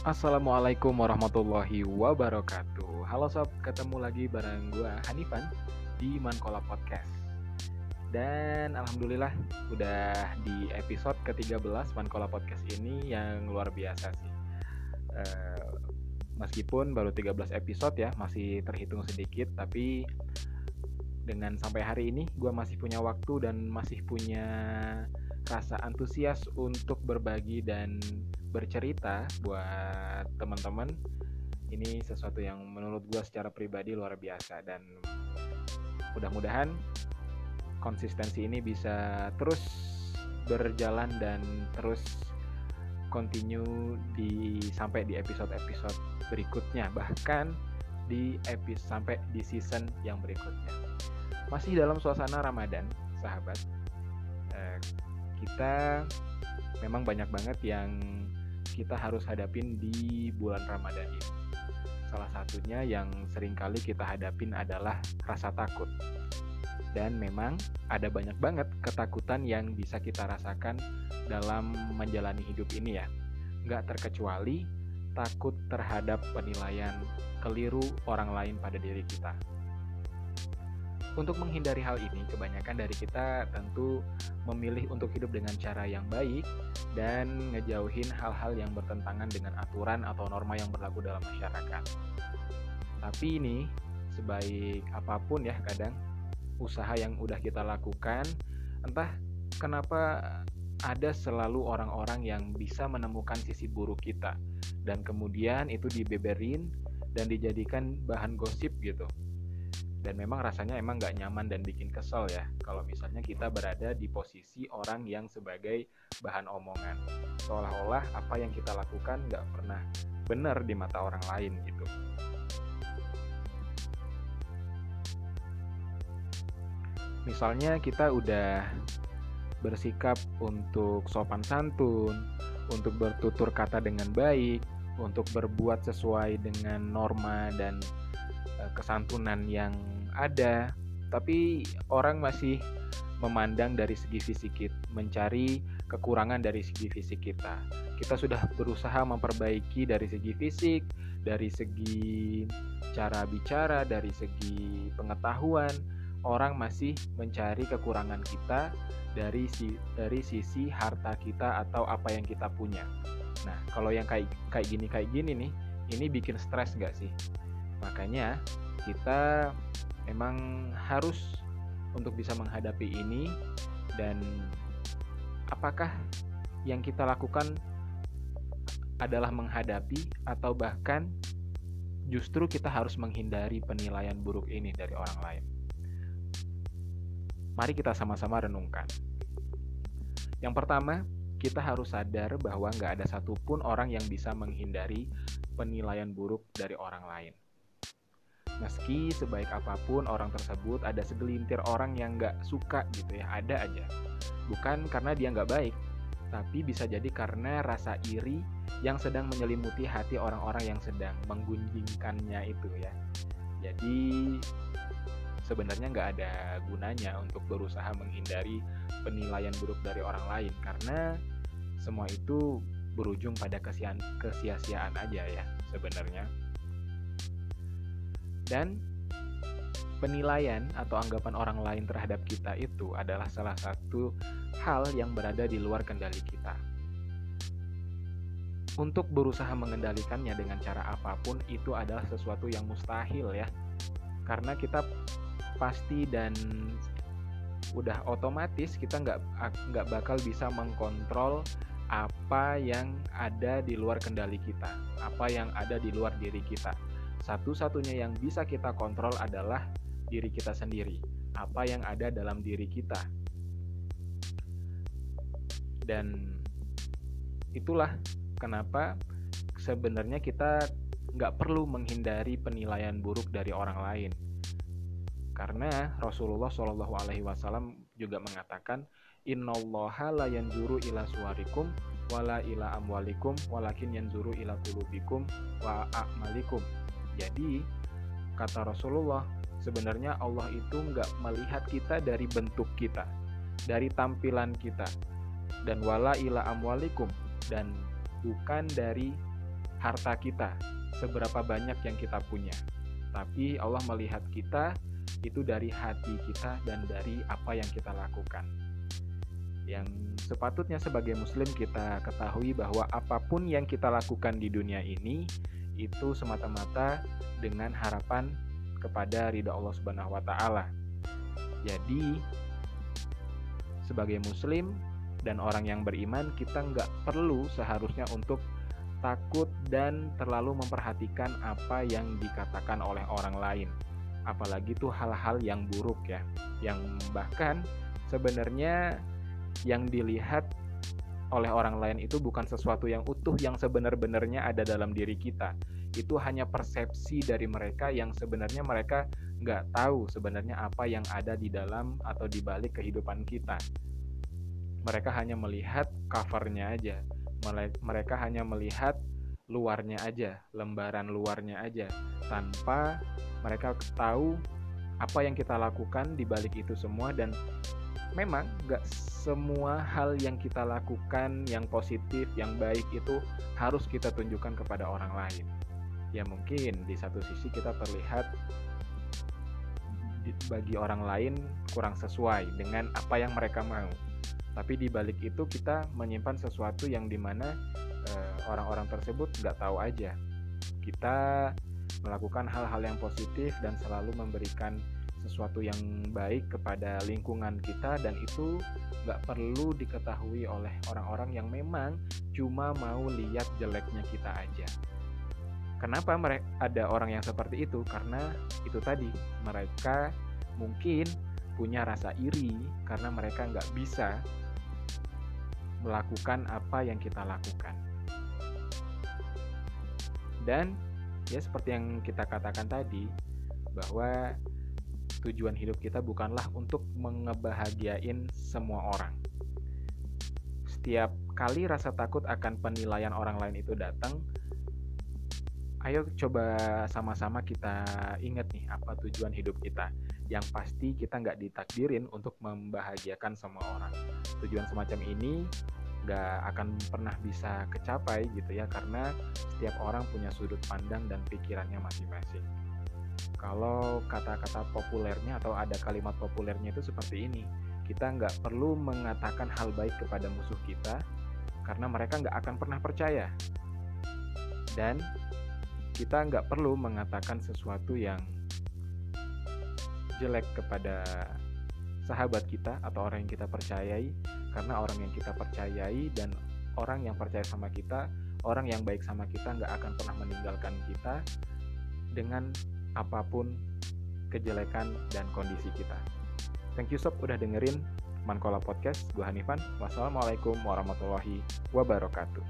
Assalamualaikum warahmatullahi wabarakatuh. Halo sob, ketemu lagi bareng gue Hanifan di Mankola Podcast. Dan Alhamdulillah udah di episode ke-13 Mankola Podcast ini yang luar biasa sih. Uh, Meskipun baru 13 episode ya, masih terhitung sedikit Tapi dengan sampai hari ini gue masih punya waktu dan masih punya rasa antusias untuk berbagi dan bercerita buat teman-teman ini sesuatu yang menurut gue secara pribadi luar biasa. Dan mudah-mudahan konsistensi ini bisa terus berjalan dan terus continue di sampai di episode-episode berikutnya. Bahkan di episode sampai di season yang berikutnya. Masih dalam suasana Ramadan sahabat. Eh, kita memang banyak banget yang kita harus hadapin di bulan Ramadan ini. Salah satunya yang sering kali kita hadapin adalah rasa takut. Dan memang ada banyak banget ketakutan yang bisa kita rasakan dalam menjalani hidup ini ya. Nggak terkecuali takut terhadap penilaian keliru orang lain pada diri kita. Untuk menghindari hal ini, kebanyakan dari kita tentu memilih untuk hidup dengan cara yang baik dan ngejauhin hal-hal yang bertentangan dengan aturan atau norma yang berlaku dalam masyarakat. Tapi ini, sebaik apa pun ya kadang, usaha yang udah kita lakukan, entah kenapa ada selalu orang-orang yang bisa menemukan sisi buruk kita dan kemudian itu dibeberin dan dijadikan bahan gosip gitu dan memang rasanya emang nggak nyaman dan bikin kesel ya kalau misalnya kita berada di posisi orang yang sebagai bahan omongan. Seolah-olah apa yang kita lakukan nggak pernah benar di mata orang lain gitu. Misalnya kita udah bersikap untuk sopan santun untuk bertutur kata dengan baik untuk berbuat sesuai dengan norma dan kesantunan yang ada, tapi orang masih memandang dari segi fisik kita, mencari kekurangan dari segi fisik kita. Kita sudah berusaha memperbaiki dari segi fisik, dari segi cara bicara, dari segi pengetahuan. Orang masih mencari kekurangan kita dari si dari sisi harta kita atau apa yang kita punya. Nah, kalau yang kayak kayak gini kayak gini nih, ini bikin stres nggak sih? Makanya kita memang harus untuk bisa menghadapi ini dan apakah yang kita lakukan adalah menghadapi atau bahkan justru kita harus menghindari penilaian buruk ini dari orang lain. Mari kita sama-sama renungkan. Yang pertama, kita harus sadar bahwa nggak ada satupun orang yang bisa menghindari penilaian buruk dari orang lain. Meski sebaik apa pun orang tersebut, ada segelintir orang yang nggak suka gitu ya, ada aja. Bukan karena dia nggak baik, tapi bisa jadi karena rasa iri yang sedang menyelimuti hati orang-orang yang sedang menggunjingkannya itu ya. Jadi sebenarnya nggak ada gunanya untuk berusaha menghindari penilaian buruk dari orang lain karena semua itu berujung pada kesia-siaan aja ya sebenarnya. Dan penilaian atau anggapan orang lain terhadap kita itu adalah salah satu hal yang berada di luar kendali kita. Untuk berusaha mengendalikannya dengan cara apa pun itu adalah sesuatu yang mustahil ya. Karena kita pasti dan udah otomatis kita nggak nggak bakal bisa mengkontrol apa yang ada di luar kendali kita, apa yang ada di luar diri kita satu-satunya yang bisa kita kontrol adalah diri kita sendiri, apa yang ada dalam diri kita. Dan itulah kenapa sebenarnya kita nggak perlu menghindari penilaian buruk dari orang lain. Karena Rasulullah Shallallahu Alaihi Wasallam juga mengatakan, Innallaha la yanzuru ila suarikum wala ila amwalikum walakin yanzuru ila kulubikum wa a'malikum jadi, kata Rasulullah, sebenarnya Allah itu nggak melihat kita dari bentuk kita, dari tampilan kita, dan wala ila amwalikum, dan bukan dari harta kita, seberapa banyak yang kita punya. Tapi Allah melihat kita itu dari hati kita dan dari apa yang kita lakukan. Yang sepatutnya sebagai muslim kita ketahui bahwa apa pun yang kita lakukan di dunia ini itu semata-mata dengan harapan kepada ridha Allah Subhanahu wa taala. Jadi sebagai muslim dan orang yang beriman kita nggak perlu seharusnya untuk takut dan terlalu memperhatikan apa yang dikatakan oleh orang lain apalagi tuh hal-hal yang buruk ya yang bahkan sebenarnya yang dilihat oleh orang lain itu bukan sesuatu yang utuh yang sebenar-benarnya ada dalam diri kita. Itu hanya persepsi dari mereka yang sebenarnya mereka nggak tahu sebenarnya apa yang ada di dalam atau di balik kehidupan kita. Mereka hanya melihat covernya aja. Mereka hanya melihat luarnya aja, lembaran luarnya aja, tanpa mereka tahu apa yang kita lakukan di balik itu semua dan memang gak semua hal yang kita lakukan yang positif, yang baik itu harus kita tunjukkan kepada orang lain. Ya mungkin di satu sisi kita terlihat bagi orang lain kurang sesuai dengan apa yang mereka mau. Tapi di balik itu kita menyimpan sesuatu yang di mana uh, orang-orang tersebut nggak tahu aja. Kita melakukan hal-hal yang positif dan selalu memberikan sesuatu yang baik kepada lingkungan kita dan itu nggak perlu diketahui oleh orang-orang yang memang cuma mau lihat jeleknya kita aja. Kenapa mereka ada orang yang seperti itu? Karena itu tadi mereka mungkin punya rasa iri karena mereka nggak bisa melakukan apa yang kita lakukan. Dan ya seperti yang kita katakan tadi bahwa tujuan hidup kita bukanlah untuk mengebahagiain semua orang. Setiap kali rasa takut akan penilaian orang lain itu datang, ayo coba sama-sama kita ingat nih apa tujuan hidup kita. Yang pasti kita nggak ditakdirin untuk membahagiakan semua orang. Tujuan semacam ini nggak akan pernah bisa kecapai gitu ya karena setiap orang punya sudut pandang dan pikirannya masing-masing kalau kata-kata populernya atau ada kalimat populernya itu seperti ini kita nggak perlu mengatakan hal baik kepada musuh kita karena mereka nggak akan pernah percaya. Dan kita nggak perlu mengatakan sesuatu yang jelek kepada sahabat kita atau orang yang kita percayai karena orang yang kita percayai dan orang yang percaya sama kita orang yang baik sama kita nggak akan pernah meninggalkan kita dengan apa pun kejelekan dan kondisi kita. Thank you sob udah dengerin Mankola Podcast. Gue Hanifan. Wassalamualaikum warahmatullahi wabarakatuh.